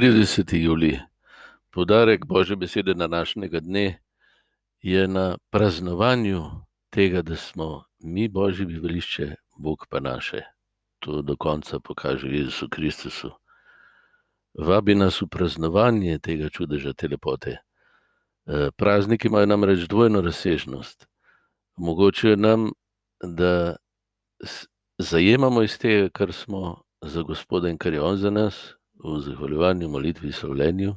30. juli, podarek Božje besede na današnjega dne, je na praznovanju tega, da smo mi Božje bivališče, Bog pa naše. To do konca pokaže Jezusu Kristusu. Vabi nas v praznovanje tega čudeža, te lepote. Eh, prazniki imajo namreč dvojno razsežnost. Omogočajo nam, da zajemamo iz tega, kar smo za Gospoda in kar je On za nas, v zahvaljevanju, molitvi, slavljenju,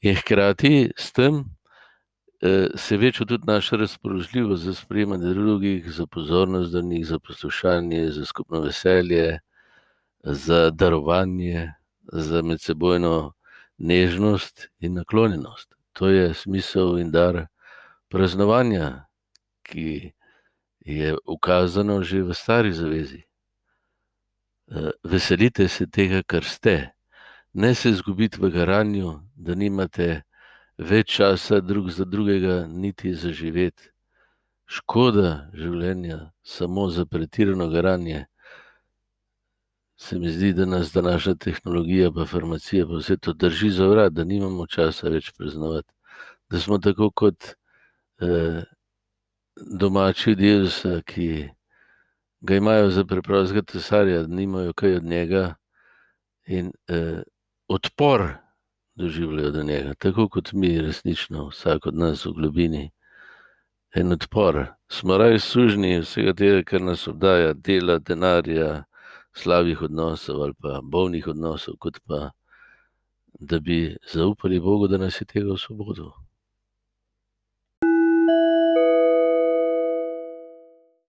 in hkrati s tem eh, se veča tudi naša razpoložljivost za sprejemanje drugih, za pozornost do njih, za poslušanje, za skupno veselje, za darovanje, za medsebojno nežnost in naklonjenost. To je smisel in dar praznovanja, ki je ukazano že v Stari zavezi. Eh, veselite se tega, kar ste ne se izgubiti v garanju, da nimate več časa drug za drugega, niti za živeti. Škoda življenja, samo za pretirano garanje. Se mi zdi, da nas današnja tehnologija, pa farmacija, pa vse to drži za vrat, da nimamo časa več praznovati. Da smo tako kot eh, domači delca, ki ga imajo za preprostega cesarja, da nimajo kaj od njega. In eh, odpor doživljajo do njega, tako kot mi, resnično, vsak od nas v globini. En odpor. Smo raje sužni vsega tega, kar nas obdaja, dela, denarja, slabih odnosov ali pa bolnih odnosov, kot pa da bi zaupali Bogu, da nas je tega v svobodo.